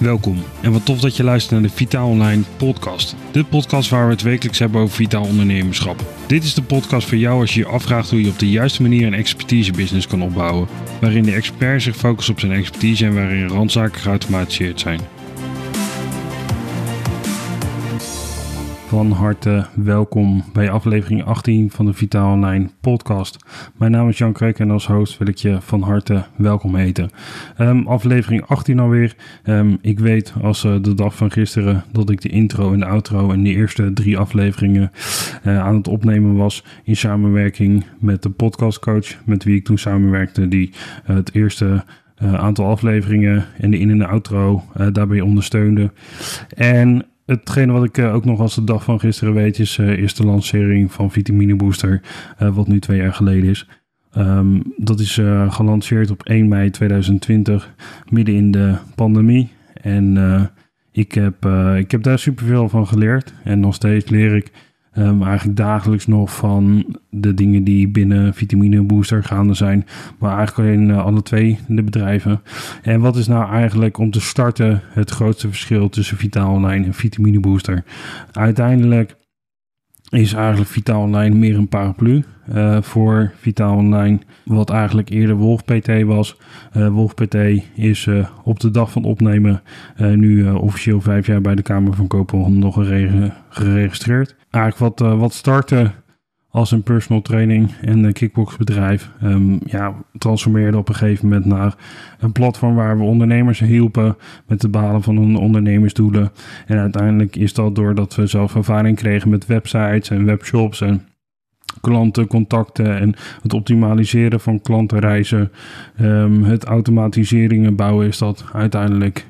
Welkom en wat tof dat je luistert naar de Vitaal Online podcast. De podcast waar we het wekelijks hebben over vitaal ondernemerschap. Dit is de podcast voor jou als je je afvraagt hoe je op de juiste manier een expertise-business kan opbouwen. Waarin de expert zich focust op zijn expertise en waarin randzaken geautomatiseerd zijn. Van harte welkom bij aflevering 18 van de Vitaal Online podcast. Mijn naam is Jan Kreuk en als host wil ik je van harte welkom heten. Um, aflevering 18 alweer. Um, ik weet als uh, de dag van gisteren dat ik de intro en de outro en de eerste drie afleveringen uh, aan het opnemen was in samenwerking met de podcastcoach met wie ik toen samenwerkte die uh, het eerste aantal afleveringen en de in- en de outro daarbij ondersteunde. En hetgene wat ik uh, ook nog als de dag van gisteren weet, is, is de lancering van Vitamine Booster, uh, wat nu twee jaar geleden is. Um, dat is gelanceerd op 1 mei 2020, midden in de pandemie. En ik, heb, ik heb daar superveel van geleerd. En nog steeds leer ik Um, eigenlijk dagelijks nog van de dingen die binnen Vitamine Booster gaande zijn. Maar eigenlijk alleen uh, alle twee de bedrijven. En wat is nou eigenlijk om te starten het grootste verschil tussen Vitaal Online en Vitamine Booster? Uiteindelijk is eigenlijk Vitaal Online meer een paraplu uh, voor Vitaal Online, wat eigenlijk eerder Wolf PT was. Uh, Wolf PT is uh, op de dag van opnemen nu officieel vijf jaar bij de Kamer van Koophandel gereg geregistreerd. Eigenlijk wat, wat startte als een personal training en een kickboxbedrijf. Um, ja, transformeerde op een gegeven moment naar een platform waar we ondernemers hielpen met het behalen van hun ondernemersdoelen. En uiteindelijk is dat doordat we zelf ervaring kregen met websites en webshops en klantencontacten en het optimaliseren van klantenreizen, um, het automatiseringen bouwen, is dat uiteindelijk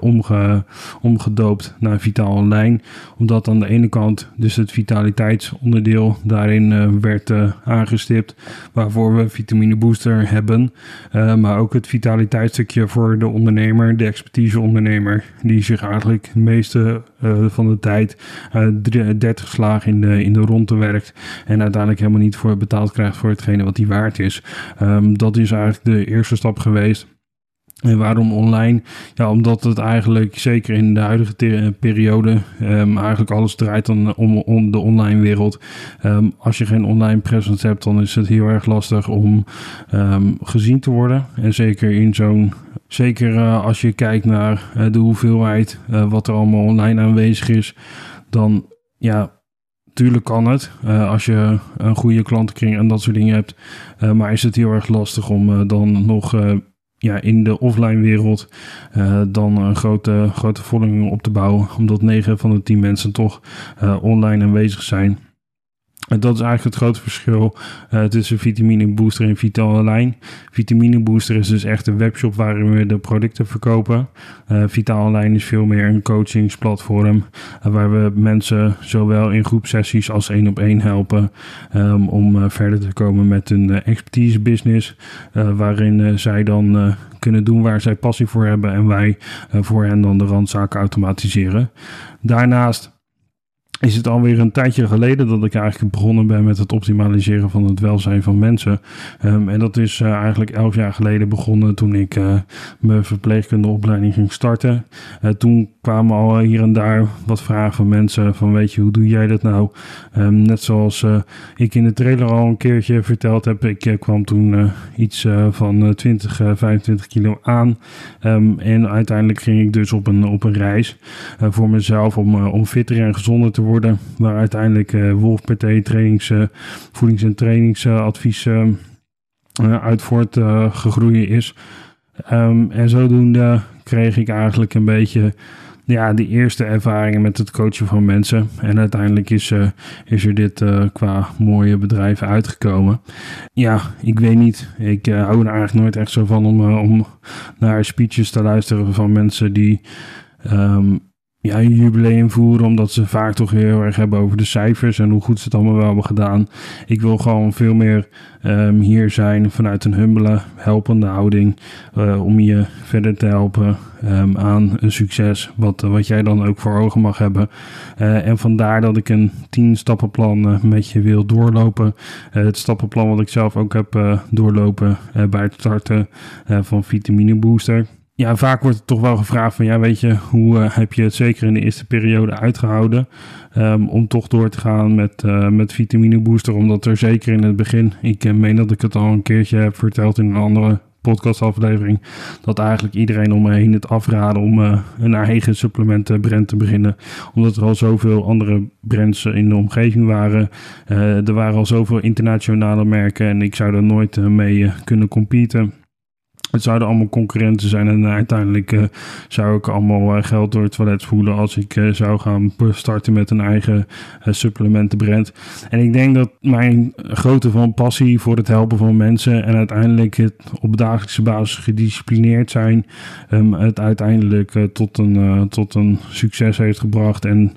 omge, omgedoopt naar Vitaal Online. Omdat aan de ene kant dus het vitaliteitsonderdeel daarin uh, werd uh, aangestipt. Waarvoor we vitamine booster hebben. maar ook het vitaliteitsstukje voor de ondernemer, de expertise ondernemer. Die zich eigenlijk de meeste van de tijd 30 slagen in de, in de ronde werkt. En uiteindelijk helemaal niet voor betaald krijgt voor hetgene wat die waard is. Um, dat is eigenlijk de eerste stap geweest. En waarom online? Ja, omdat het eigenlijk, zeker in de huidige periode, um, eigenlijk alles draait dan om, om de online wereld. Um, als je geen online presence hebt, dan is het heel erg lastig om um, gezien te worden. En zeker in zo'n, zeker uh, als je kijkt naar uh, de hoeveelheid wat er allemaal online aanwezig is, dan ja, Tuurlijk kan het, als je een goede klantenkring en dat soort dingen hebt. Maar is het heel erg lastig om dan nog ja, in de offline wereld uh, dan een grote, grote volging op te bouwen. Omdat 9 van de 10 mensen toch uh, online aanwezig zijn. En dat is eigenlijk het grote verschil uh, tussen Vitamine Booster en Vital Online. Vitamine Booster is dus echt een webshop waarin we de producten verkopen. Uh, Vital Online is veel meer een coachingsplatform uh, waar we mensen zowel in groepsessies als één op één helpen um, om verder te komen met hun expertise business. waarin zij dan kunnen doen waar zij passie voor hebben en wij voor hen dan de randzaken automatiseren. Daarnaast is het alweer een tijdje geleden dat ik eigenlijk begonnen ben met het optimaliseren van het welzijn van mensen. Um, en dat is uh, eigenlijk elf jaar geleden begonnen toen ik uh, mijn verpleegkundeopleiding ging starten. Uh, toen kwamen al hier en daar wat vragen van mensen van weet je, hoe doe jij dat nou? Um, net zoals ik in de trailer al een keertje verteld heb, ik kwam toen iets van 20, 25 kilo aan. Um, en uiteindelijk ging ik dus op een, op een reis voor mezelf om, om fitter en gezonder te worden worden. Waar uiteindelijk uh, Wolf PT trainings, uh, voedings- en trainingsadvies uh, uit voortgegroeid is. Um, en zodoende kreeg ik eigenlijk een beetje ja, de eerste ervaringen met het coachen van mensen. En uiteindelijk is, uh, is er dit qua mooie bedrijven uitgekomen. Ja, ik weet niet. Ik hou er eigenlijk nooit echt zo van om, om naar speeches te luisteren van mensen die. Um, ja, een jubileum voeren, omdat ze vaak toch heel erg hebben over de cijfers en hoe goed ze het allemaal wel hebben gedaan. Ik wil gewoon veel meer um, hier zijn vanuit een humbele, helpende houding, uh, om je verder te helpen um, aan een succes, wat, wat jij dan ook voor ogen mag hebben. Uh, en vandaar dat ik een 10 stappenplan uh, met je wil doorlopen. het stappenplan wat ik zelf ook heb doorlopen bij het starten van Vitamine Booster. Ja, vaak wordt het toch wel gevraagd van ja, weet je, hoe uh, heb je het zeker in de eerste periode uitgehouden um, om toch door te gaan met, uh, met vitamine booster, omdat er zeker in het begin, ik uh, meen dat ik het al een keertje heb verteld in een andere podcastaflevering, dat eigenlijk iedereen om me heen het afraden om een eigen supplementenbrand te beginnen, omdat er al zoveel andere brands in de omgeving waren. er waren al zoveel internationale merken en ik zou er nooit mee kunnen competen. Het zouden allemaal concurrenten zijn en uiteindelijk uh, zou ik allemaal uh, geld door het toilet voelen als ik uh, zou gaan starten met een eigen supplementenbrand. En ik denk dat mijn grote van passie voor het helpen van mensen en uiteindelijk het op dagelijkse basis gedisciplineerd zijn, um, het uiteindelijk tot, een, tot een succes heeft gebracht. En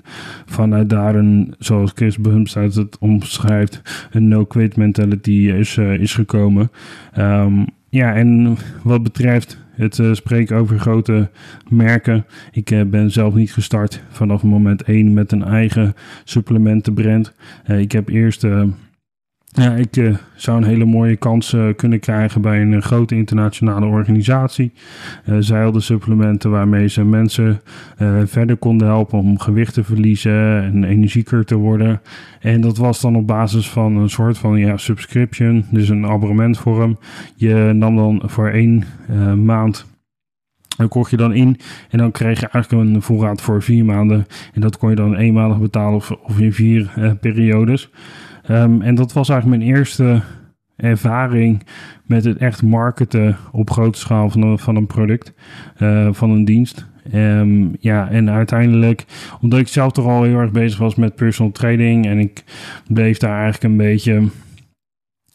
vanuit daar een, zoals Chris Bumstead het omschrijft, een no-quit mentality is, is gekomen. Um, ja, en wat betreft het uh, spreken over grote merken. Ik uh, ben zelf niet gestart vanaf moment 1 met een eigen supplementenbrand. Uh, ik heb eerst ja, ik uh, zou een hele mooie kans uh, kunnen krijgen bij een uh, grote internationale organisatie. zij hadden supplementen waarmee ze mensen verder konden helpen om gewicht te verliezen en energieker te worden. En dat was dan op basis van een soort van ja, subscription, dus een abonnementvorm. Je nam dan voor één maand dan kocht je dan in en dan kreeg je eigenlijk een voorraad voor vier maanden. En dat kon je dan eenmalig betalen of, of in vier periodes. Um, en dat was eigenlijk mijn eerste ervaring met het echt marketen op grote schaal van een, van een product, uh, van een dienst. Um, ja, en uiteindelijk, omdat ik zelf toch al heel erg bezig was met personal training en ik bleef daar eigenlijk een beetje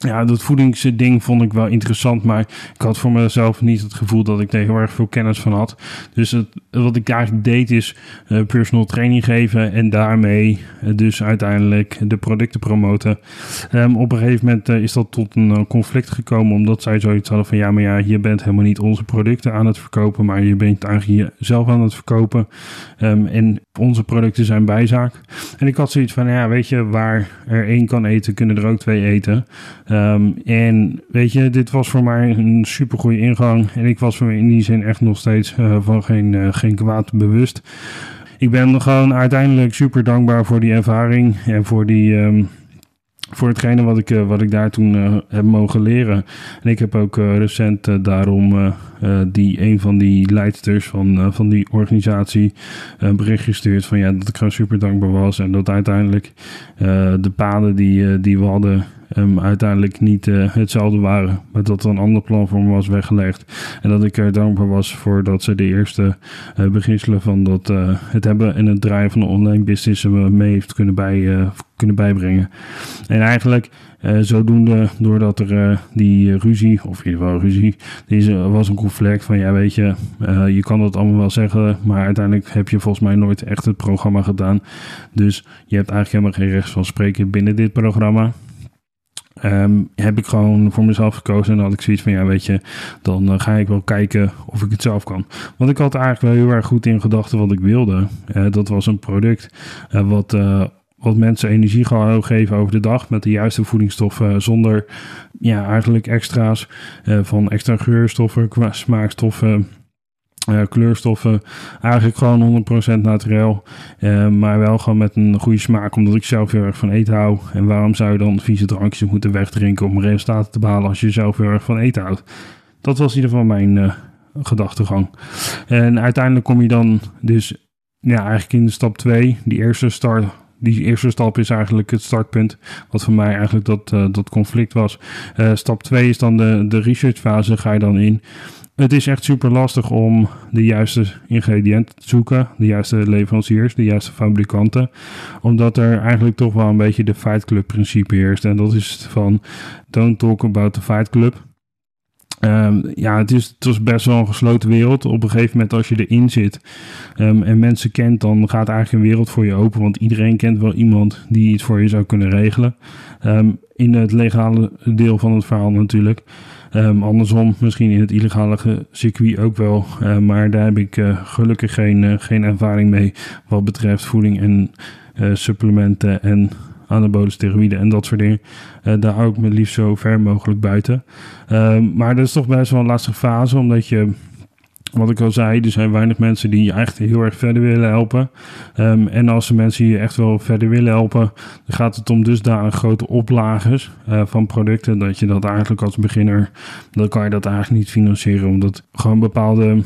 ja, dat voedingsding vond ik wel interessant, maar ik had voor mezelf niet het gevoel dat ik er heel erg veel kennis van had. Dus wat ik eigenlijk deed is uh, personal training geven en daarmee uh, dus uiteindelijk de producten promoten. Um, op een gegeven moment uh, is dat tot een conflict gekomen, omdat zij zoiets hadden van ja, maar ja, je bent helemaal niet onze producten aan het verkopen, maar je bent eigenlijk jezelf aan het verkopen. Um, en onze producten zijn bijzaak. En ik had zoiets van ja, weet je, waar er één kan eten, kunnen er ook twee eten. Um, en weet je, dit was voor mij een super goede ingang. En ik was me in die zin echt nog steeds uh, van geen, uh, geen kwaad bewust. Ik ben gewoon uiteindelijk super dankbaar voor die ervaring en voor die. Um, voor hetgene wat ik, uh, wat ik daar toen heb mogen leren. En ik heb ook recent daarom die, een van die leidsters van, van die organisatie bericht gestuurd van ja, dat ik gewoon super dankbaar was. En dat uiteindelijk de paden die, die we hadden um, uiteindelijk niet uh, hetzelfde waren. Maar dat er een ander plan voor me was weggelegd. En dat ik er dankbaar was voor dat ze de eerste uh, beginselen van dat, uh, het hebben en het draaien van de online business me mee heeft kunnen, bij, kunnen bijbrengen. En eigenlijk zodoende, doordat er die ruzie, of in ieder geval ruzie, deze was een conflict van ja, weet je, je kan dat allemaal wel zeggen, maar uiteindelijk heb je volgens mij nooit echt het programma gedaan. Dus je hebt eigenlijk helemaal geen recht van spreken binnen dit programma. Um, heb ik gewoon voor mezelf gekozen. En dan had ik zoiets van, ja, weet je, dan uh, ga ik wel kijken of ik het zelf kan. Want ik had eigenlijk wel heel erg goed in gedachten wat ik wilde. Uh, dat was een product uh, wat, wat mensen energie gaan geven over de dag. Met de juiste voedingsstoffen. Zonder, ja, eigenlijk extra's van extra geurstoffen, smaakstoffen uh, kleurstoffen. Eigenlijk gewoon 100% naturel. Uh, maar wel gewoon met een goede smaak. Omdat ik zelf heel erg van eten hou. En waarom zou je dan vieze drankjes moeten wegdrinken om resultaten te behalen als je zelf heel erg van eten houdt? Dat was in ieder geval mijn uh, gedachtegang. En uiteindelijk kom je dan dus ja, eigenlijk in stap 2. Die eerste start. Die eerste stap is eigenlijk het startpunt. Wat voor mij eigenlijk dat, dat conflict was. stap 2 is dan de, de researchfase. Ga je dan in. Het is echt super lastig om de juiste ingrediënten te zoeken, de juiste leveranciers, de juiste fabrikanten. Omdat er eigenlijk toch wel een beetje de Fight Club principe heerst. En dat is van don't talk about the Fight Club. Um, ja, het is, het is best wel een gesloten wereld. Op een gegeven moment als je erin zit um, en mensen kent, dan gaat eigenlijk een wereld voor je open. Want iedereen kent wel iemand die iets voor je zou kunnen regelen. Um, in het legale deel van het verhaal natuurlijk. Um, andersom, misschien in het illegale circuit ook wel. Uh, maar daar heb ik uh, gelukkig geen, uh, geen ervaring mee wat betreft voeding en supplementen en anabole steroïden en dat soort dingen. daar hou ik me liefst zo ver mogelijk buiten. Um, maar dat is toch best wel een lastige fase, omdat je wat ik al zei, er zijn weinig mensen die je echt heel erg verder willen helpen. Ehm, en als de mensen je echt wel verder willen helpen, dan gaat het om dusdanig grote oplagers uh, van producten dat je dat eigenlijk als beginner, dan kan je dat eigenlijk niet financieren, omdat gewoon bepaalde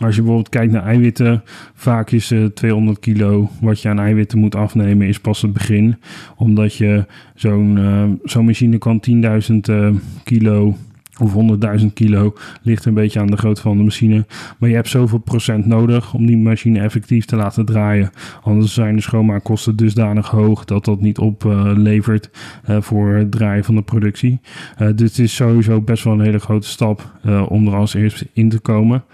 als je bijvoorbeeld kijkt naar eiwitten, vaak is uh, 200 kilo wat je aan eiwitten moet afnemen, is pas het begin. Omdat je zo'n uh, zo'n machine kan 10.000 uh, kilo of 100.000 kilo, ligt een beetje aan de grootte van de machine. Maar je hebt zoveel procent nodig om die machine effectief te laten draaien. Anders zijn de schoonmaakkosten dusdanig hoog dat dat niet oplevert uh, voor het draaien van de productie. Uh, dus het is sowieso best wel een hele grote stap uh, om er als eerst in te komen.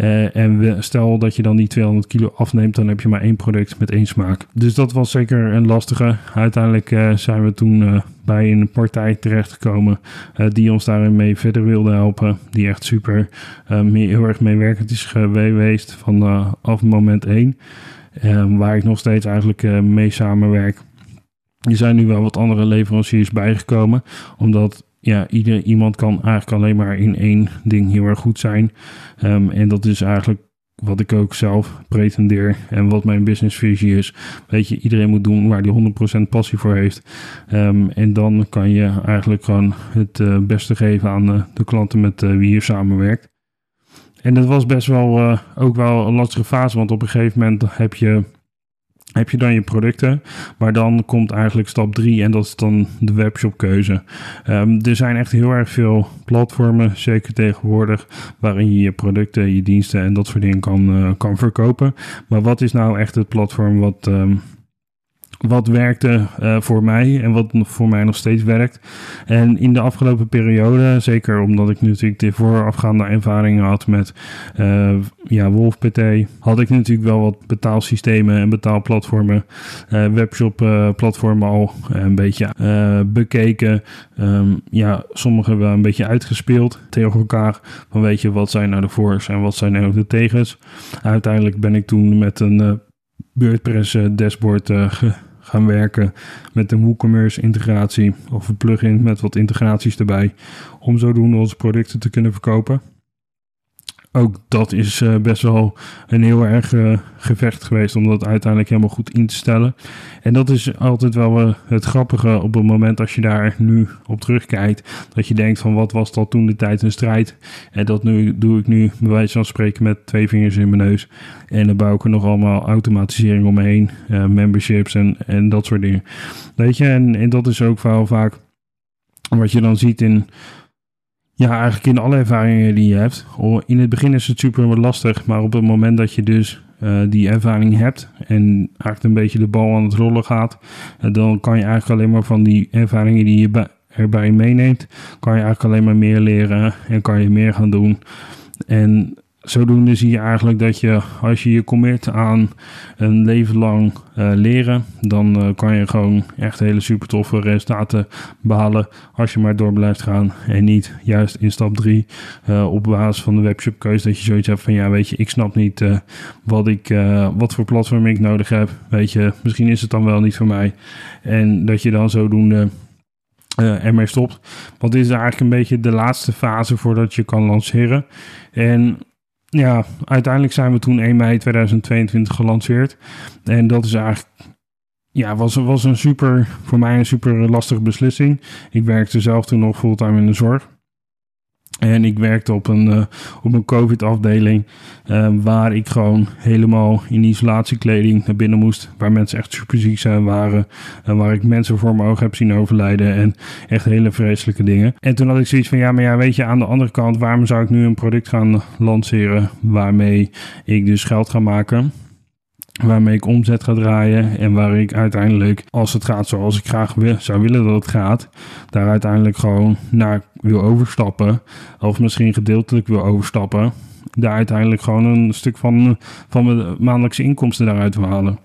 Uh, en stel dat je dan die 200 kilo afneemt, dan heb je maar één product met één smaak. Dus dat was zeker een lastige. Uiteindelijk uh, zijn we toen uh, bij een partij terechtgekomen die ons daarin mee verder wilde helpen. Die echt super mee, heel erg meewerkend is geweest vanaf moment 1. waar ik nog steeds eigenlijk mee samenwerk. Er zijn nu wel wat andere leveranciers bijgekomen, omdat ja, ieder, iemand kan eigenlijk alleen maar in één ding heel erg goed zijn. Um, en dat is eigenlijk wat ik ook zelf pretendeer en wat mijn businessvisie is. Weet je, iedereen moet doen waar die 100% passie voor heeft. Um, en dan kan je eigenlijk gewoon het uh, beste geven aan de klanten met uh, wie je samenwerkt. En dat was best wel ook wel een lastige fase, want op een gegeven moment heb je heb je dan je producten. Maar dan komt eigenlijk stap 3 en dat is dan de webshopkeuze. Um, er zijn echt heel erg veel platformen, zeker tegenwoordig, waarin je je producten, je diensten en dat soort dingen kan, uh, kan verkopen. Maar wat is nou echt het platform wat, um, wat werkte uh, voor mij en wat voor mij nog steeds werkt. En in de afgelopen periode, zeker omdat ik natuurlijk de voorafgaande ervaringen had met uh, ja, WolfPT, had ik natuurlijk wel wat betaalsystemen en betaalplatformen, uh, webshop platformen al een beetje bekeken. Um, ja, sommige wel een beetje uitgespeeld tegen elkaar. Van weet je, wat zijn nou de voor's en wat zijn nou de tegens. Uiteindelijk ben ik toen met een WordPress dashboard gaan werken met een WooCommerce integratie of een plugin met wat integraties erbij. Om zodoende onze producten te kunnen verkopen ook dat is uh, best wel een heel erg uh, gevecht geweest om dat uiteindelijk helemaal goed in te stellen. En dat is altijd wel uh, het grappige op het moment als je daar nu op terugkijkt. Dat je denkt van wat was dat toen de tijd een strijd. En dat nu doe ik nu bij wijze van spreken met twee vingers in mijn neus. En dan bouw ik er nog allemaal automatisering omheen. memberships en, en dat soort dingen. Weet je, en, en dat is ook wel vaak wat je dan ziet in ja, eigenlijk in alle ervaringen die je hebt. In het begin is het super lastig, maar op het moment dat je dus uh, die ervaring hebt en eigenlijk een beetje de bal aan het rollen gaat, uh, dan kan je eigenlijk alleen maar van die ervaringen die je erbij meeneemt, kan je eigenlijk alleen maar meer leren en kan je meer gaan doen. En zodoende zie je eigenlijk dat je, als je je commit aan een leven lang uh, leren, dan uh, kan je gewoon echt hele super toffe resultaten behalen als je maar door blijft gaan en niet juist in stap 3 uh, eh, op basis van de webshop keuze dat je zoiets hebt van ja weet je, ik snap niet wat, ik, wat voor platform ik nodig heb, weet je, misschien is het dan wel niet voor mij en dat je dan zodoende ermee stopt. Want dit is eigenlijk een beetje de laatste fase voordat je kan lanceren. En ja, uiteindelijk zijn we toen 1 mei 2022 gelanceerd. En dat is eigenlijk, ja, was, was een super, voor mij een super lastige beslissing. Ik werkte zelf toen nog fulltime in de zorg. En ik werkte op een, uh, op een COVID-afdeling uh, waar ik gewoon helemaal in isolatiekleding naar binnen moest. Waar mensen echt super ziek zijn waren. En waar ik mensen voor mijn ogen heb zien overlijden. En echt hele vreselijke dingen. En toen had ik zoiets van, ja, maar ja, weet je, aan de andere kant, waarom zou ik nu een product gaan lanceren waarmee ik dus geld ga maken? Waarmee ik omzet ga draaien en waar ik uiteindelijk, als het gaat zoals ik graag wil, zou willen dat het gaat, daar uiteindelijk gewoon naar wil overstappen. Of misschien gedeeltelijk wil overstappen. Daar uiteindelijk gewoon een stuk van, van mijn maandelijkse inkomsten daaruit wil halen.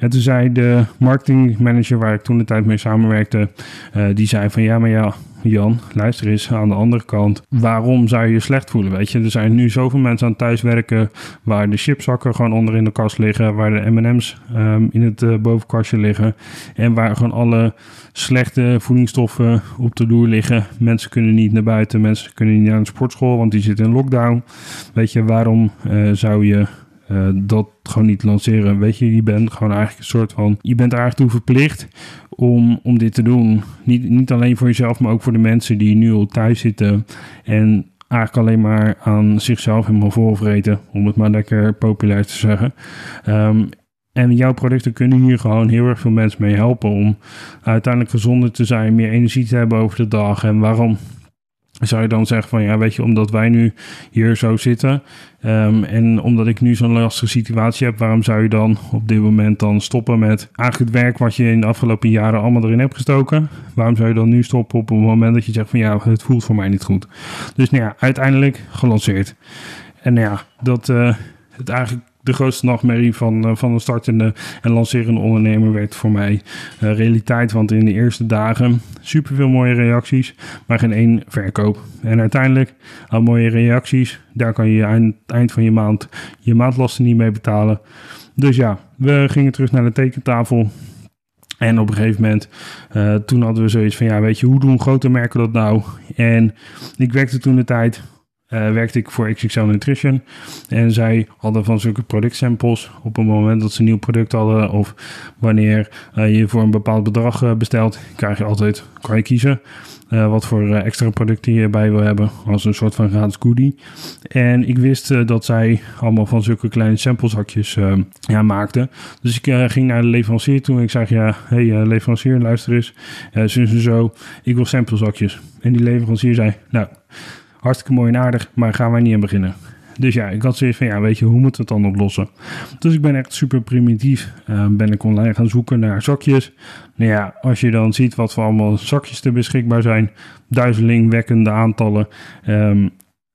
En toen zei de marketingmanager waar ik toen de tijd mee samenwerkte, uh, die zei van ja, maar ja, Jan, luister eens aan de andere kant. Waarom zou je je slecht voelen? Weet je, er zijn nu zoveel mensen aan thuiswerken waar de chipzakken gewoon onder in de kast liggen, waar de MM's um, in het uh, bovenkastje liggen en waar gewoon alle slechte voedingsstoffen op de loer liggen. Mensen kunnen niet naar buiten, mensen kunnen niet naar een sportschool, want die zitten in lockdown. Weet je, waarom uh, zou je uh, dat gewoon niet lanceren. Weet je, je bent gewoon eigenlijk een soort van. Je bent er eigenlijk toe verplicht om, om dit te doen. Niet, niet alleen voor jezelf, maar ook voor de mensen die nu al thuis zitten. En eigenlijk alleen maar aan zichzelf helemaal volvreten. Om het maar lekker populair te zeggen. Um, en jouw producten kunnen hier gewoon heel erg veel mensen mee helpen om uiteindelijk gezonder te zijn, meer energie te hebben over de dag. En waarom zou je dan zeggen van ja, weet je, omdat wij nu hier zo zitten um, en omdat ik nu zo'n lastige situatie heb, waarom zou je dan op dit moment dan stoppen met eigenlijk het werk wat je in de afgelopen jaren allemaal erin hebt gestoken? Waarom zou je dan nu stoppen op het moment dat je zegt van ja, het voelt voor mij niet goed? Dus nou ja, uiteindelijk gelanceerd. En nou ja, dat uh, het eigenlijk de grootste nachtmerrie van, uh, van een startende en lancerende ondernemer werd voor mij uh, realiteit. Want in de eerste dagen superveel mooie reacties, maar geen één verkoop. En uiteindelijk, aan mooie reacties, daar kan je eind, eind van je maand je maandlasten niet mee betalen. Dus ja, we gingen terug naar de tekentafel. En op een gegeven moment, uh, toen hadden we zoiets van, ja, weet je, hoe doen grote merken dat nou? En ik werkte toen de tijd uh, werkte ik voor XXL Nutrition. En zij hadden van zulke productsamples op het moment dat ze een nieuw product hadden of wanneer uh, je voor een bepaald bedrag uh, bestelt, krijg je altijd, kan je kiezen wat voor extra producten je erbij wil hebben als een soort van gratis goodie. En ik wist dat zij allemaal van zulke kleine samplezakjes ja, maakten. Dus ik ging naar de leverancier toen ik zei, ja, hey leverancier, luister eens, uh, zo, ik wil samplezakjes. En die leverancier zei, nou hartstikke mooi en aardig, maar gaan wij niet aan beginnen. Dus ja, ik had zoiets van, ja, weet je, hoe moet het dan oplossen? Dus ik ben echt super primitief. Uh, ben ik online gaan zoeken naar zakjes. Nou ja, als je dan ziet wat voor allemaal zakjes er beschikbaar zijn. Duizelingwekkende aantallen. Um,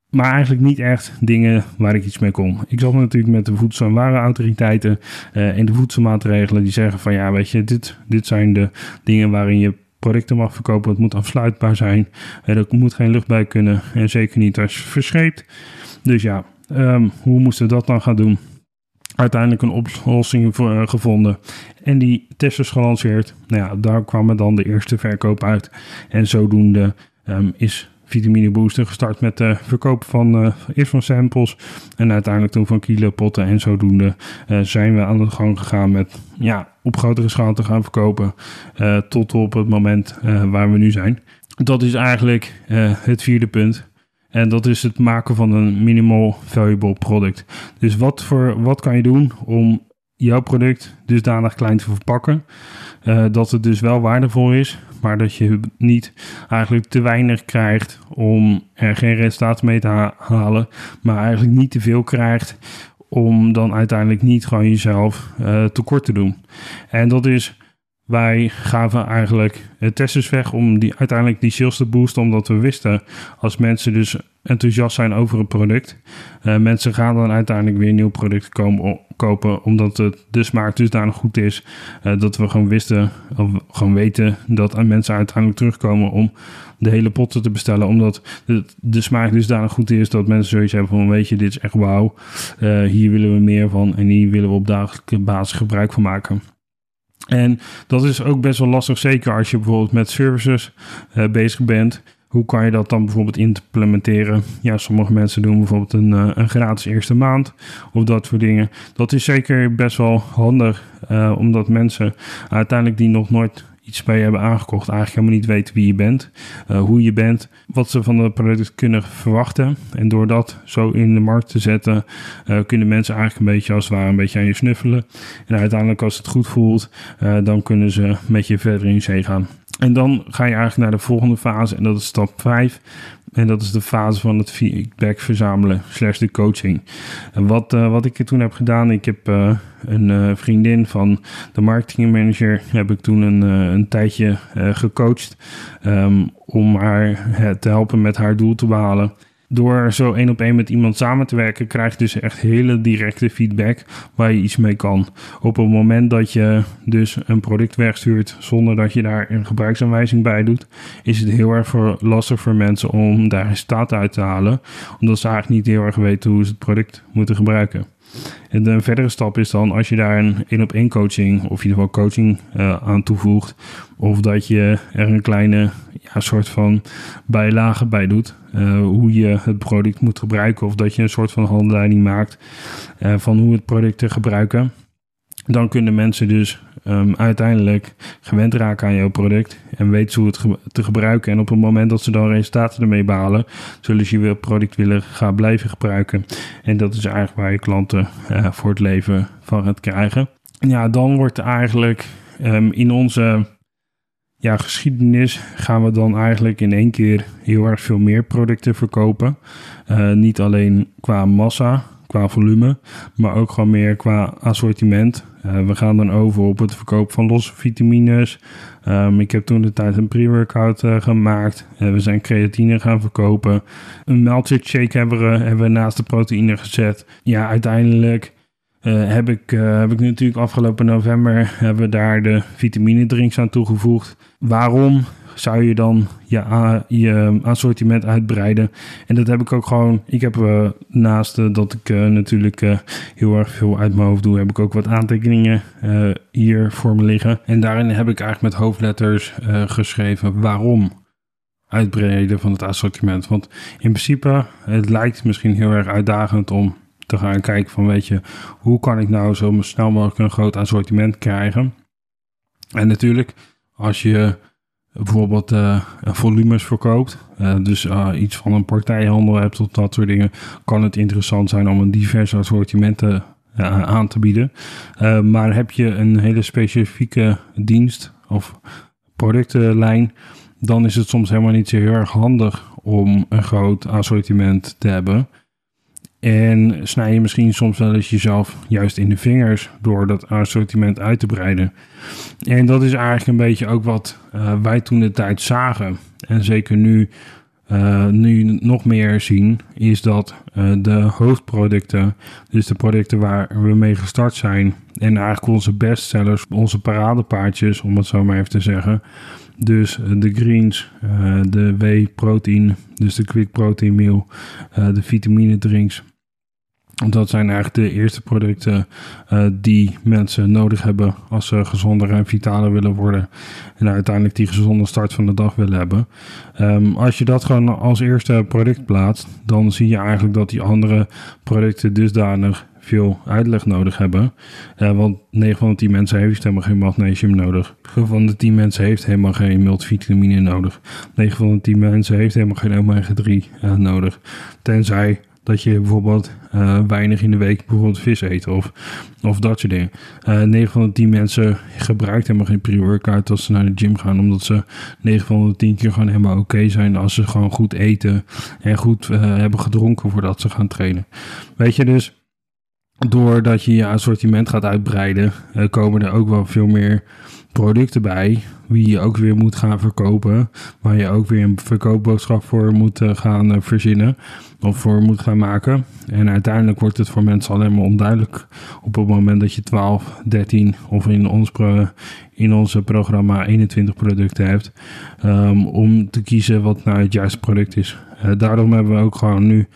maar eigenlijk niet echt dingen waar ik iets mee kon. Ik zat natuurlijk met de voedsel- en warenautoriteiten en de voedselmaatregelen die zeggen van ja, weet je, dit, dit zijn de dingen waarin je producten mag verkopen. Het moet afsluitbaar zijn. Er moet geen lucht bij kunnen. En zeker niet als je verscheept. Dus ja, um, hoe moesten we dat dan gaan doen? Uiteindelijk een oplossing uh, gevonden. En die test is gelanceerd. Nou ja, daar kwam dan de eerste verkoop uit. En zodoende um, is Vitamine Booster gestart met de verkoop van uh, eerst van samples en uiteindelijk toen van kilopotten. En zodoende uh, zijn we aan de gang gegaan met ja, op grotere schaal te gaan verkopen tot op het moment waar we nu zijn. Dat is eigenlijk het vierde punt. En dat is het maken van een minimal valuable product. Dus wat, voor, wat kan je doen om jouw product dusdanig klein te verpakken. Uh, dat het dus wel waardevol is, maar dat je niet eigenlijk te weinig krijgt om er geen resultaat mee te halen, maar eigenlijk niet te veel krijgt om dan uiteindelijk niet gewoon jezelf uh, tekort te doen. En dat is wij gaven eigenlijk testers weg om die, uiteindelijk die sales te boosten, omdat we wisten als mensen dus enthousiast zijn over een product, uh, mensen gaan dan uiteindelijk weer een nieuw product komen, kopen, omdat het de smaak dusdanig goed is, uh, dat we gewoon wisten, of gewoon weten dat mensen uiteindelijk terugkomen om de hele potten te bestellen, omdat de, smaak dusdanig goed is dat mensen zoiets hebben van, weet je, dit is echt wauw, uh, hier willen we meer van en hier willen we op dagelijkse basis gebruik van maken. En dat is ook best wel lastig, zeker als je bijvoorbeeld met services uh, bezig bent. Hoe kan je dat dan bijvoorbeeld implementeren? Ja, sommige mensen doen bijvoorbeeld een, uh, een gratis eerste maand of dat soort dingen. Dat is zeker best wel handig, uh, omdat mensen uiteindelijk die nog nooit iets bij je hebben aangekocht, eigenlijk helemaal niet weten wie je bent, uh, hoe je bent, wat ze van de product kunnen verwachten. En door dat zo in de markt te zetten, uh, kunnen mensen eigenlijk een beetje als het ware een beetje aan je snuffelen. En uiteindelijk als het goed voelt, uh, dan kunnen ze met je verder in zee gaan. En dan ga je eigenlijk naar de volgende fase en dat is stap 5. En dat is de fase van het feedback verzamelen, slash de coaching. En wat, uh, wat ik toen heb gedaan, ik heb uh, een uh, vriendin van de marketingmanager, heb ik toen een, een tijdje gecoacht um, om haar te helpen met haar doel te behalen. Door zo één op één met iemand samen te werken, krijg je dus echt hele directe feedback waar je iets mee kan. Op het moment dat je dus een product wegstuurt zonder dat je daar een gebruiksaanwijzing bij doet, is het heel erg voor, lastig voor mensen om daar resultaten uit te halen, omdat ze eigenlijk niet heel erg weten hoe ze het product moeten gebruiken. En de verdere stap is dan als je daar een één op één coaching of in ieder geval coaching uh, aan toevoegt. Of dat je er een kleine ja, soort van bijlage bij doet. Uh, hoe je het product moet gebruiken. Of dat je een soort van handleiding maakt uh, van hoe het product te gebruiken. Dan kunnen mensen dus um, uiteindelijk gewend raken aan jouw product en weten hoe het te gebruiken. En op het moment dat ze dan resultaten ermee behalen, zullen ze je product willen gaan blijven gebruiken. En dat is eigenlijk waar je klanten uh, voor het leven van gaat krijgen. Ja, dan wordt eigenlijk um, in onze ja, geschiedenis gaan we dan eigenlijk in één keer heel erg veel meer producten verkopen. Uh, niet alleen qua massa, qua volume, maar ook gewoon meer qua assortiment. Uh, we gaan dan over op het verkoop van losse vitamines. Um, ik heb toen de tijd een pre-workout uh, gemaakt. Uh, we zijn creatine gaan verkopen. Een maaltijd shake hebben we, hebben naast de proteïne gezet. Ja, uiteindelijk heb, ik, heb ik natuurlijk afgelopen november hebben we daar de vitamine drinks aan toegevoegd. Waarom? Zou je dan je, je assortiment uitbreiden. En dat heb ik ook gewoon. Ik heb uh, naast uh, dat ik uh, natuurlijk heel erg veel uit mijn hoofd doe, heb ik ook wat aantekeningen hier voor me liggen. En daarin heb ik eigenlijk met hoofdletters geschreven waarom uitbreiden van het assortiment. Want in principe, het lijkt misschien heel erg uitdagend om te gaan kijken van weet je, hoe kan ik nou zo snel mogelijk een groot assortiment krijgen. En natuurlijk, als je bijvoorbeeld uh, volumes verkoopt, uh, dus uh, iets van een partijhandel hebt of dat soort dingen, kan het interessant zijn om een divers assortiment aan te bieden. maar heb je een hele specifieke dienst of productenlijn, dan is het soms helemaal niet zo heel erg handig om een groot assortiment te hebben. En snij je misschien soms wel eens jezelf juist in de vingers door dat assortiment uit te breiden. En dat is eigenlijk een beetje ook wat uh, wij toen de tijd zagen. En zeker nu, uh, nu nog meer zien, is dat uh, de hoofdproducten, dus de producten waar we mee gestart zijn, en eigenlijk onze bestsellers, onze paradepaardjes, om het zo maar even te zeggen. Dus de greens, de whey-protein, dus de quick protein meal, de vitamine drinks dat zijn eigenlijk de eerste producten uh, die mensen nodig hebben als ze gezonder en vitaler willen worden. En uiteindelijk die gezonde start van de dag willen hebben. Um, als je dat gewoon als eerste product plaatst, dan zie je eigenlijk dat die andere producten dusdanig veel uitleg nodig hebben. Uh, want 9 van de 10 mensen heeft helemaal geen magnesium nodig. 9 van de 10 mensen heeft helemaal geen multivitamine nodig. 9 van de 10 mensen heeft helemaal geen omega-3 uh, nodig. Tenzij dat je bijvoorbeeld uh, weinig in de week bijvoorbeeld vis eet of, of dat soort dingen. Uh, eh, 9 van de 10 mensen gebruikt helemaal geen pre-workout als ze naar de gym gaan. Omdat ze 9 van de 10 keer gewoon helemaal oké zijn als ze gewoon goed eten en goed uh, hebben gedronken voordat ze gaan trainen. Weet je dus, doordat je je assortiment gaat uitbreiden, komen er ook wel veel meer producten bij, wie je ook weer moet gaan verkopen, waar je ook weer een verkoopboodschap voor moet uh, gaan uh, verzinnen of voor moet gaan maken. En uiteindelijk wordt het voor mensen alleen maar onduidelijk op het moment dat je 12, 13 of in ons, in onze programma 21 producten hebt, um, om te kiezen wat nou het juiste product is. Uh, daarom hebben we ook gewoon nu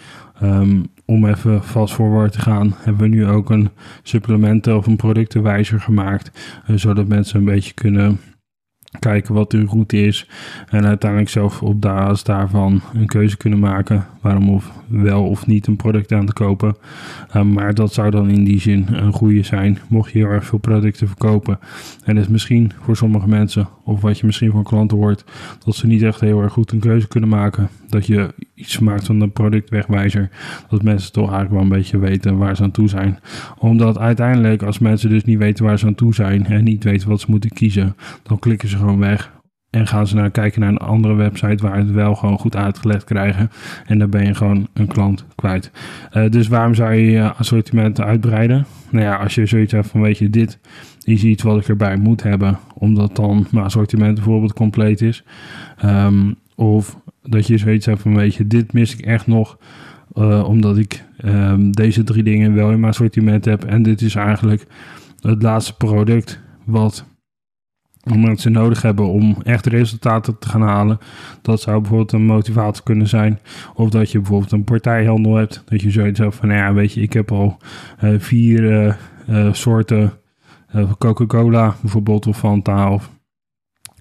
um, om even vast voorwaarts te gaan, hebben we nu ook een supplementen of een productenwijzer gemaakt. Uh, zodat mensen een beetje kunnen kijken wat hun route is. En uiteindelijk zelf op basis daarvan een keuze kunnen maken. Waarom of wel of niet een product aan te kopen. Uh, maar dat zou dan in die zin een goede zijn. Mocht je heel erg veel producten verkopen. En is misschien voor sommige mensen, of wat je misschien van klanten hoort, dat ze niet echt heel erg goed een keuze kunnen maken. Dat je iets maakt van een productwegwijzer. Dat mensen toch eigenlijk wel een beetje weten waar ze aan toe zijn. Omdat uiteindelijk, als mensen dus niet weten waar ze aan toe zijn en niet weten wat ze moeten kiezen, dan klikken ze gewoon weg. En gaan ze naar kijken naar een andere website waar het wel gewoon goed uitgelegd krijgen. En dan ben je gewoon een klant kwijt. Uh, dus waarom zou je je assortiment uitbreiden? Nou ja, als je zoiets hebt van weet je, dit is iets wat ik erbij moet hebben. Omdat dan mijn assortiment bijvoorbeeld compleet is. Um, of dat je zoiets hebt van, weet je, dit mis ik echt nog. omdat ik ehm, deze drie dingen wel in mijn assortiment heb. En dit is eigenlijk het laatste product wat mensen nodig hebben om echt resultaten te gaan halen. Dat zou bijvoorbeeld een motivatie kunnen zijn. Of dat je bijvoorbeeld een partijhandel hebt. Dat je zoiets hebt van, nou ja, weet je, ik heb al uh, vier uh, soorten Coca-Cola bijvoorbeeld of Fanta of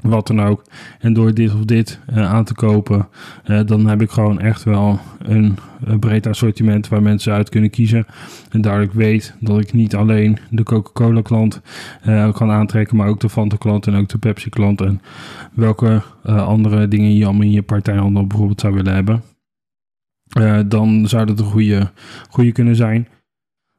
wat dan ook. En door dit of dit uh, aan te kopen, uh, dan heb ik gewoon echt wel een, een, breed assortiment waar mensen uit kunnen kiezen. En ik weet dat ik niet alleen de Coca-Cola klant kan aantrekken, maar ook de Fanta klant en ook de Pepsi klant. En welke andere dingen je allemaal in je partijhandel bijvoorbeeld zou willen hebben. dan zou dat een goede, goede kunnen zijn.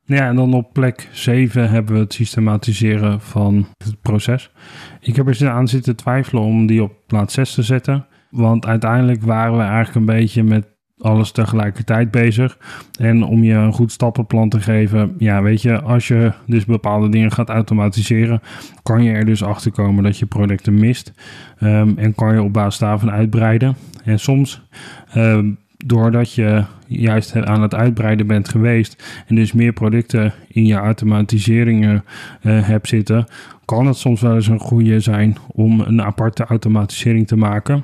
Ja, en dan op plek 7 hebben we het systematiseren van het proces. Ik heb er aan zitten twijfelen om die op plaats 6 te zetten. Want uiteindelijk waren we eigenlijk een beetje met alles tegelijkertijd bezig. En om je een goed stappenplan te geven, ja, weet je, als je dus bepaalde dingen gaat automatiseren, kan je er dus achter komen dat je producten mist. Um, en kan je op basis daarvan uitbreiden. En soms um, doordat je juist aan het uitbreiden bent geweest en dus meer producten in je automatiseringen uh, hebt zitten, kan het soms wel eens een goede zijn om een aparte automatisering te maken.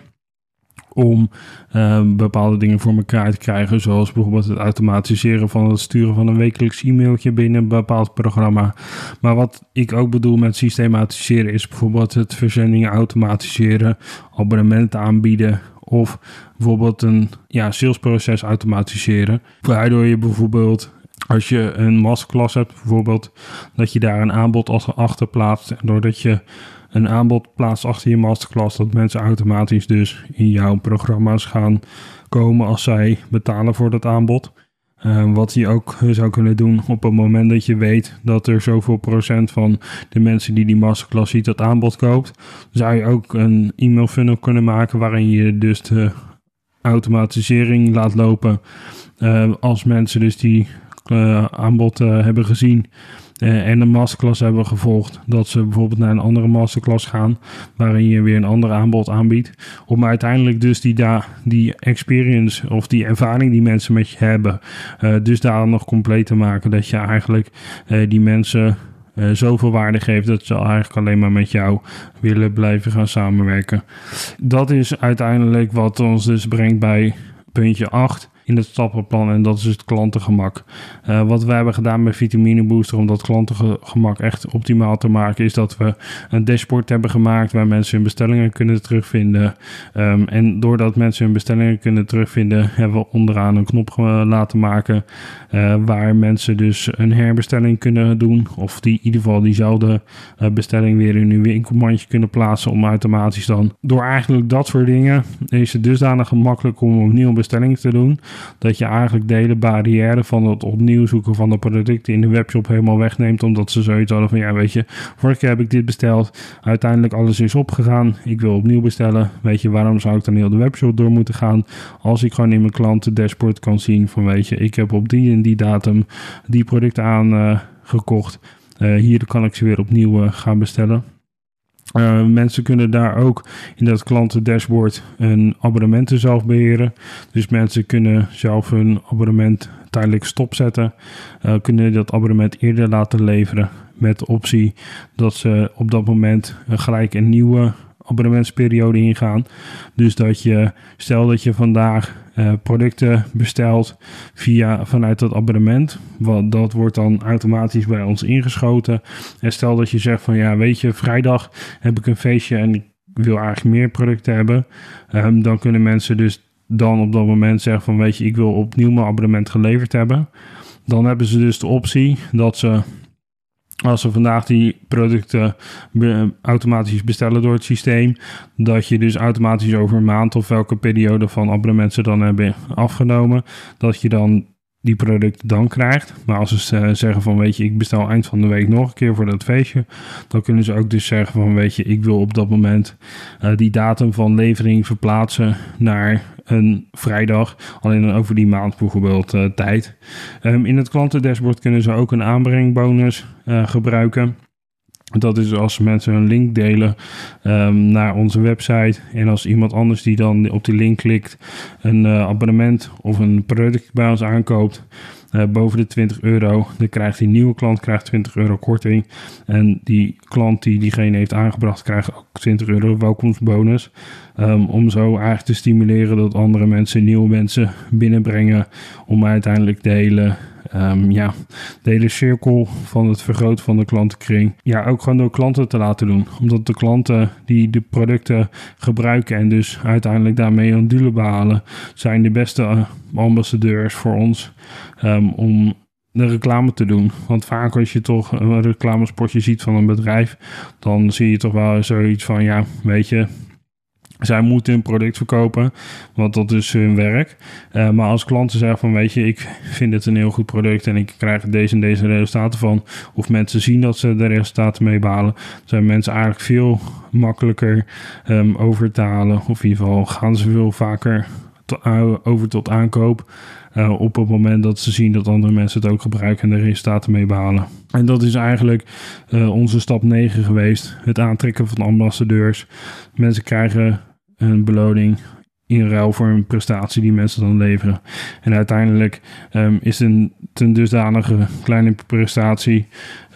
Om uh, bepaalde dingen voor elkaar te krijgen, zoals bijvoorbeeld het automatiseren van het sturen van een wekelijks e-mailtje binnen een bepaald programma. Maar wat ik ook bedoel met systematiseren is bijvoorbeeld het verzendingen automatiseren, abonnementen aanbieden of bijvoorbeeld een ja, salesproces automatiseren. Waardoor je bijvoorbeeld als je een masterclass hebt, bijvoorbeeld, dat je daar een aanbod achter plaatst. Doordat je een aanbod plaatst achter je masterclass, dat mensen automatisch dus in jouw programma's gaan komen als zij betalen voor dat aanbod. Uh, wat je ook zou kunnen doen op het moment dat je weet dat er zoveel procent van de mensen die die masterclass ziet dat aanbod koopt, zou je ook een e-mail funnel kunnen maken waarin je dus de automatisering laat lopen. Uh, als mensen dus die uh, aanbod hebben gezien uh, en een masterclass hebben gevolgd, dat ze bijvoorbeeld naar een andere masterclass gaan, waarin je weer een ander aanbod aanbiedt, om uiteindelijk dus die, da die experience of die ervaring die mensen met je hebben, uh, dus daar nog compleet te maken, dat je eigenlijk uh, die mensen zoveel waarde geeft dat ze eigenlijk alleen maar met jou willen blijven gaan samenwerken. Dat is uiteindelijk wat ons dus brengt bij puntje 8 in het stappenplan en dat is het klantengemak. Uh, wat we hebben gedaan met Vitamine Booster om dat klantengemak echt optimaal te maken, is dat we een dashboard hebben gemaakt waar mensen hun bestellingen kunnen terugvinden. Um, en doordat mensen hun bestellingen kunnen terugvinden, hebben we onderaan een knop laten maken uh, waar mensen dus een herbestelling kunnen doen of die in ieder geval diezelfde uh, bestelling weer in hun winkelmandje kunnen plaatsen om automatisch dan door eigenlijk dat soort dingen is het dusdanig gemakkelijk om opnieuw een bestelling te doen dat je eigenlijk de hele barrière van het opnieuw zoeken van de producten in de webshop helemaal wegneemt. Omdat ze zoiets hadden van, ja weet je, vorige keer heb ik dit besteld. Uiteindelijk alles is opgegaan. Ik wil opnieuw bestellen. Weet je, waarom zou ik dan heel de webshop door moeten gaan? Als ik gewoon in mijn klanten dashboard kan zien van, weet je, ik heb op die en die datum die producten aangekocht. Uh, hier kan ik ze weer opnieuw uh, gaan bestellen. Uh, mensen kunnen daar ook in dat klantendashboard een abonnementen zelf beheren. Dus mensen kunnen zelf hun abonnement tijdelijk stopzetten. Uh, kunnen dat abonnement eerder laten leveren met de optie dat ze op dat moment gelijk een nieuwe abonnementsperiode ingaan. Dus dat je, stel dat je vandaag uh, producten bestelt via, vanuit dat abonnement. Want dat wordt dan automatisch bij ons ingeschoten. En stel dat je zegt van ja, weet je, vrijdag heb ik een feestje en ik wil eigenlijk meer producten hebben. Um, dan kunnen mensen dus dan op dat moment zeggen van weet je, ik wil opnieuw mijn abonnement geleverd hebben. Dan hebben ze dus de optie dat ze als ze vandaag die producten automatisch bestellen door het systeem, dat je dus automatisch over een maand of welke periode van abonnement ze dan hebben afgenomen, dat je dan die producten dan krijgt. Maar als ze zeggen van weet je, ik bestel eind van de week nog een keer voor dat feestje, dan kunnen ze ook dus zeggen van weet je, ik wil op dat moment uh, die datum van levering verplaatsen naar een vrijdag, alleen dan over die maand bijvoorbeeld uh, tijd. Um, in het klantendashboard kunnen ze ook een aanbrengbonus uh, gebruiken. Dat is als mensen een link delen um, naar onze website. En als iemand anders die dan op die link klikt, een uh, abonnement of een product bij ons aankoopt. Uh, boven de 20 euro, dan krijgt die nieuwe klant krijgt 20 euro korting. En die klant die diegene heeft aangebracht, krijgt ook 20 euro welkomstbonus. Um, om zo eigenlijk te stimuleren dat andere mensen, nieuwe mensen binnenbrengen. Om uiteindelijk de hele um, ja, de hele cirkel van het vergroten van de klantenkring. Ja, ook gewoon door klanten te laten doen. Omdat de klanten die de producten gebruiken en dus uiteindelijk daarmee een doelen behalen, zijn de beste eh, ambassadeurs voor ons um, om de reclame te doen. Want vaak als je toch een reclamespotje ziet van een bedrijf, dan zie je toch wel zoiets van, ja, weet je, zij moeten hun product verkopen, want dat is hun werk. Uh, maar als klanten zeggen van, weet je, ik vind het een heel goed product en ik krijg deze en deze resultaten van, of mensen zien dat ze de resultaten mee behalen, zijn mensen eigenlijk veel makkelijker um, over. Of in ieder geval gaan ze veel vaker over tot aankoop. Uh, op het moment dat ze zien dat andere mensen het ook gebruiken en de resultaten mee behalen. En dat is eigenlijk onze stap 9 geweest. Het aantrekken van ambassadeurs. Mensen krijgen een beloning in ruil voor een prestatie die mensen dan leveren. En uiteindelijk um, is een ten dusdanige kleine prestatie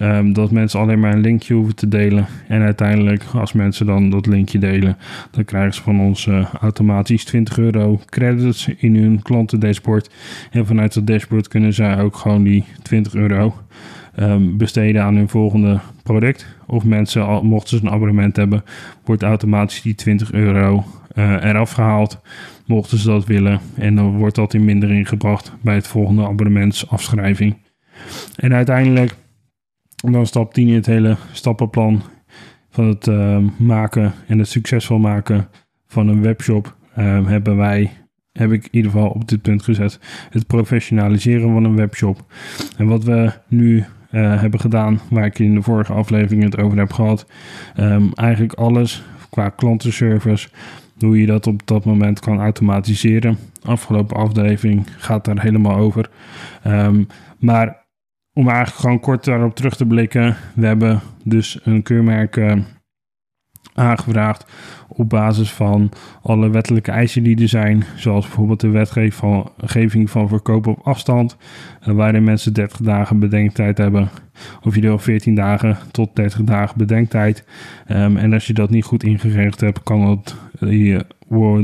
um, dat mensen alleen maar een linkje hoeven te delen. En uiteindelijk, als mensen dan dat linkje delen, dan krijgen ze van ons uh, automatisch 20 euro credits in hun klantendashboard. En vanuit dat dashboard kunnen zij ook gewoon die 20 euro um, besteden aan hun volgende product. Of mensen, mochten ze een abonnement hebben, wordt automatisch die 20 euro uh, eraf gehaald. Mochten ze dat willen. En dan wordt dat in mindering gebracht bij het volgende abonnementsafschrijving. En uiteindelijk, dan stap 10 in het hele stappenplan van het uh, maken en het succesvol maken van een webshop, uh, hebben wij heb ik in ieder geval op dit punt gezet. Het professionaliseren van een webshop. En wat we nu uh, hebben gedaan, waar ik in de vorige aflevering het over heb gehad. Um, eigenlijk alles qua klantenservice, hoe je dat op dat moment kan automatiseren. Afgelopen aflevering gaat daar helemaal over. Um, maar om eigenlijk gewoon kort daarop terug te blikken, we hebben dus een keurmerk uh, aangevraagd op basis van alle wettelijke eisen die er zijn, zoals bijvoorbeeld de wetgeving van verkopen op afstand, eh, waarin mensen 30 dagen bedenktijd hebben, of je er 14 dagen tot 30 dagen bedenktijd. Um, en als je dat niet goed ingeregeld hebt, kan dat uh,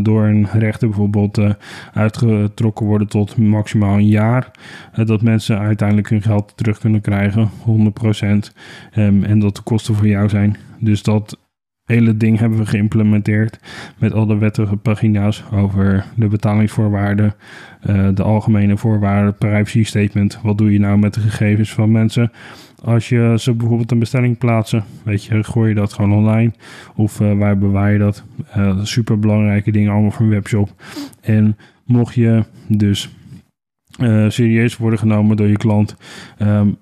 door een rechter bijvoorbeeld uh, uitgetrokken worden tot maximaal een jaar. Dat mensen uiteindelijk hun geld terug kunnen krijgen, 100%. Um, ehm, en dat de kosten voor jou zijn. Dus dat hele ding hebben we geïmplementeerd met al de wettige pagina's over de betalingsvoorwaarden, uh, de algemene voorwaarden, privacy statement. Wat doe je nou met de gegevens van mensen? Als je ze bijvoorbeeld een bestelling plaatsen, weet je, gooi je dat gewoon online of uh, waar bewaar je dat? Uh, super belangrijke dingen allemaal voor een webshop. En mocht je dus serieus worden genomen door je klant, um,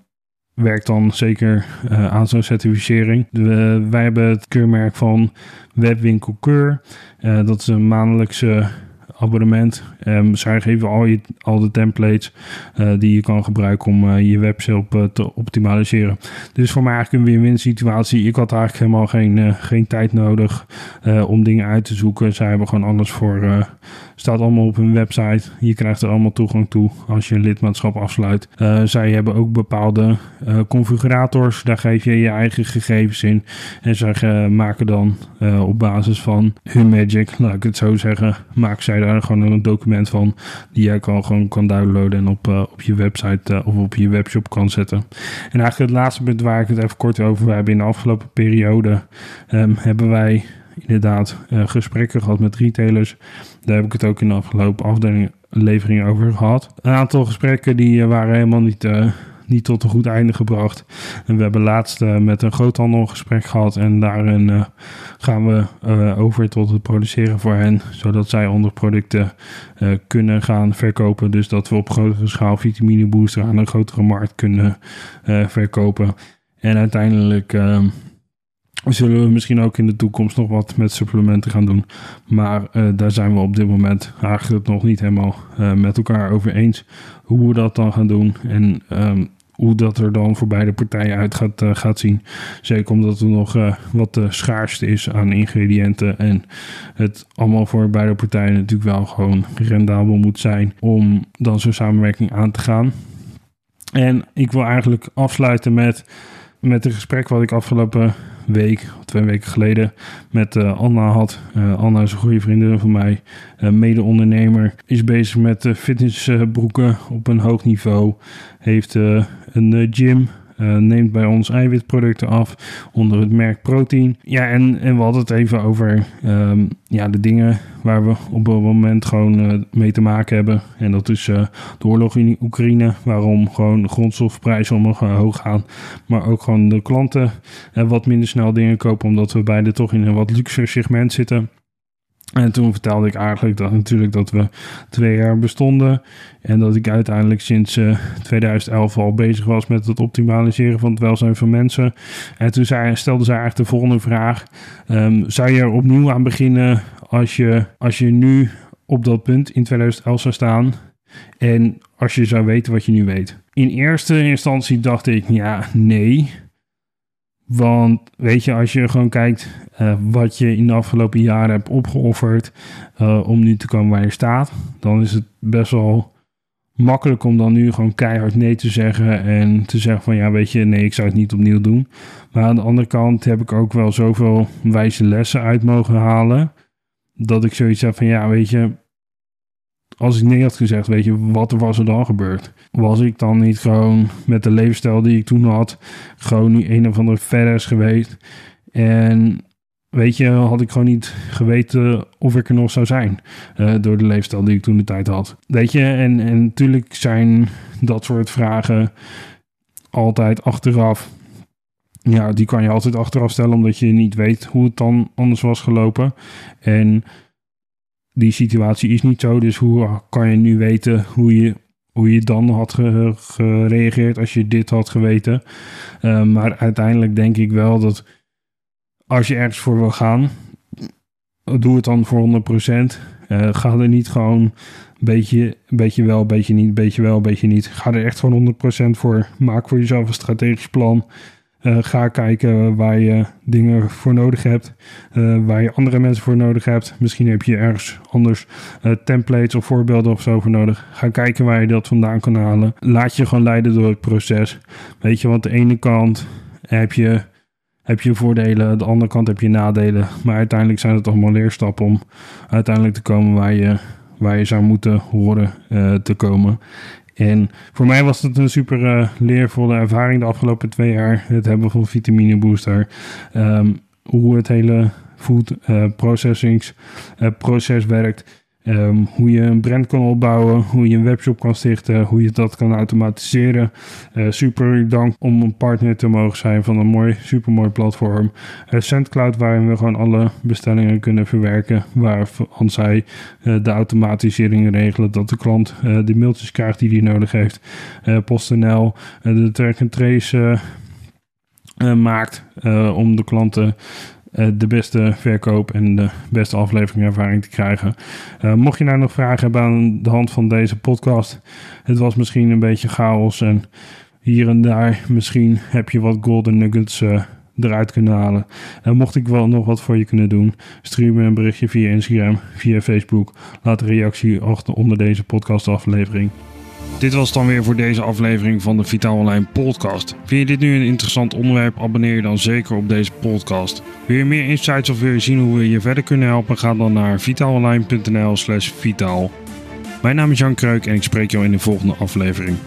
werkt dan zeker uh, aan zo'n certificering. De, wij hebben het keurmerk van Webwinkel Keur. Uh, dat is een maandelijkse abonnement. Um, zij geven al, je, al de templates uh, die je kan gebruiken om uh, je webshop uh, te optimaliseren. Dus voor mij eigenlijk een win-win situatie. Ik had eigenlijk helemaal geen, geen tijd nodig om dingen uit te zoeken. Zij hebben gewoon alles voor Staat allemaal op hun website. Je krijgt er allemaal toegang toe als je een lidmaatschap afsluit. Zij hebben ook bepaalde configurators. Daar geef je je eigen gegevens in. En zij maken dan op basis van hun Magic, laat ik het zo zeggen, maken zij daar gewoon een document van. Die jij kan, gewoon kan downloaden en op, op je website of op je webshop kan zetten. En eigenlijk het laatste punt waar ik het even kort over heb. In de afgelopen periode um, hebben wij inderdaad gesprekken gehad met retailers. Daar heb ik het ook in de afgelopen aflevering over gehad. Een aantal gesprekken die waren helemaal niet, niet tot een goed einde gebracht. En we hebben laatst met een groothandel een gesprek gehad. En daarin gaan we over tot het produceren voor hen. Zodat zij onze producten kunnen gaan verkopen. Dus dat we op grotere schaal vitamine booster aan een grotere markt kunnen verkopen. En uiteindelijk ehm, zullen we misschien ook in de toekomst nog wat met supplementen gaan doen. Maar daar zijn we op dit moment eigenlijk nog niet helemaal met elkaar over eens hoe we dat dan gaan doen. En um, hoe dat er dan voor beide partijen uit gaat, gaat zien. Zeker omdat er nog wat de schaarste is aan ingrediënten. En het allemaal voor beide partijen natuurlijk wel gewoon rendabel moet zijn om dan zo'n samenwerking aan te gaan. En ik wil eigenlijk afsluiten met, met een gesprek wat ik afgelopen week, twee weken geleden, met Anna had. Anna is een goede vriendin van mij, uh, mede-ondernemer. Is bezig met fitnessbroeken op een hoog niveau. Heeft een gym uh, neemt bij ons eiwitproducten af onder het merk Protein. Ja, en, en we hadden het even over um, ja, de dingen waar we op het moment gewoon uh, mee te maken hebben. En dat is uh, de oorlog in Oekraïne, waarom gewoon de grondstofprijzen omhoog gaan. Maar ook gewoon de klanten wat minder snel dingen kopen, omdat we beide toch in een wat luxer segment zitten. En toen vertelde ik eigenlijk dat natuurlijk dat we twee jaar bestonden. En dat ik uiteindelijk sinds uh, eh, 2011 al bezig was met het optimaliseren van het welzijn van mensen. En toen zei, stelde zij eigenlijk de volgende vraag. Um, zou je er opnieuw aan beginnen als je, als je nu op dat punt in 2011 zou staan? En als je zou weten wat je nu weet. In eerste instantie dacht ik, ja, nee. Want weet je, als je gewoon kijkt uh, wat je in de afgelopen jaren hebt opgeofferd uh, om nu te komen waar je staat, dan is het best wel makkelijk om dan nu gewoon keihard nee te zeggen en te zeggen van ja, weet je, nee, ik zou het niet opnieuw doen. Maar aan de andere kant heb ik ook wel zoveel wijze lessen uit mogen halen dat ik zoiets heb van ja, weet je, als ik nee had gezegd, weet je, wat was er dan gebeurd? Was ik dan niet gewoon met de levensstijl die ik toen had, gewoon nu een of andere verder geweest? En weet je, had ik gewoon niet geweten of ik er nog zou zijn. Uh, door de leefstijl die ik toen de tijd had. Weet je, en, en natuurlijk zijn dat soort vragen altijd achteraf. Ja, die kan je altijd achteraf stellen, omdat je niet weet hoe het dan anders was gelopen. En die situatie is niet zo. Dus hoe kan je nu weten hoe je, hoe je dan had gereageerd als je dit had geweten? Uh, maar uiteindelijk denk ik wel dat als je ergens voor wil gaan, doe het dan voor 100%. Uh, eh, ga er niet gewoon beetje, beetje wel, beetje niet, beetje wel, beetje niet. Ga er echt gewoon 100% voor. Maak voor jezelf een strategisch plan. Uh, ga kijken waar je dingen voor nodig hebt, uh, waar je andere mensen voor nodig hebt. Misschien heb je ergens anders uh, templates of voorbeelden of zo voor nodig. Ga kijken waar je dat vandaan kan halen. Laat je gewoon leiden door het proces. Weet je, want de ene kant heb je, heb je voordelen, de andere kant heb je nadelen. Maar uiteindelijk zijn het allemaal leerstappen om uiteindelijk te komen waar je, waar je zou moeten horen te komen. En voor mij was het een super uh, leervolle ervaring de afgelopen twee jaar. Het hebben van vitamine booster. Um, hoe het hele food uh, processings uh, proces werkt. Um, hoe je een brand kan opbouwen, hoe je een webshop kan stichten, hoe je dat kan automatiseren. Uh, super dank om een partner te mogen zijn van een mooi, super mooi platform. Uh, SendCloud, waarin we gewoon alle bestellingen kunnen verwerken, waarvan zij uh, de automatisering regelen, dat de klant de mailtjes krijgt die hij nodig heeft. PostNL, de track and trace maakt om de klanten eh, de beste verkoop en de beste afleveringervaring te krijgen. Uh, mocht je nou nog vragen hebben aan de hand van deze podcast, het was misschien een beetje chaos en hier en daar misschien heb je wat golden nuggets uh, eruit kunnen halen. En mocht ik wel nog wat voor je kunnen doen, stuur me een berichtje via Instagram, via Facebook. Laat een reactie achter onder deze podcastaflevering. Dit was dan weer voor deze aflevering van de Vitaal Online podcast. Vind je dit nu een interessant onderwerp? Abonneer je dan zeker op deze podcast. Wil je meer insights of wil je zien hoe we je verder kunnen helpen? Ga dan naar vitaalonline.nl slash vitaal. Mijn naam is Jan Kreuk en ik spreek jou in de volgende aflevering.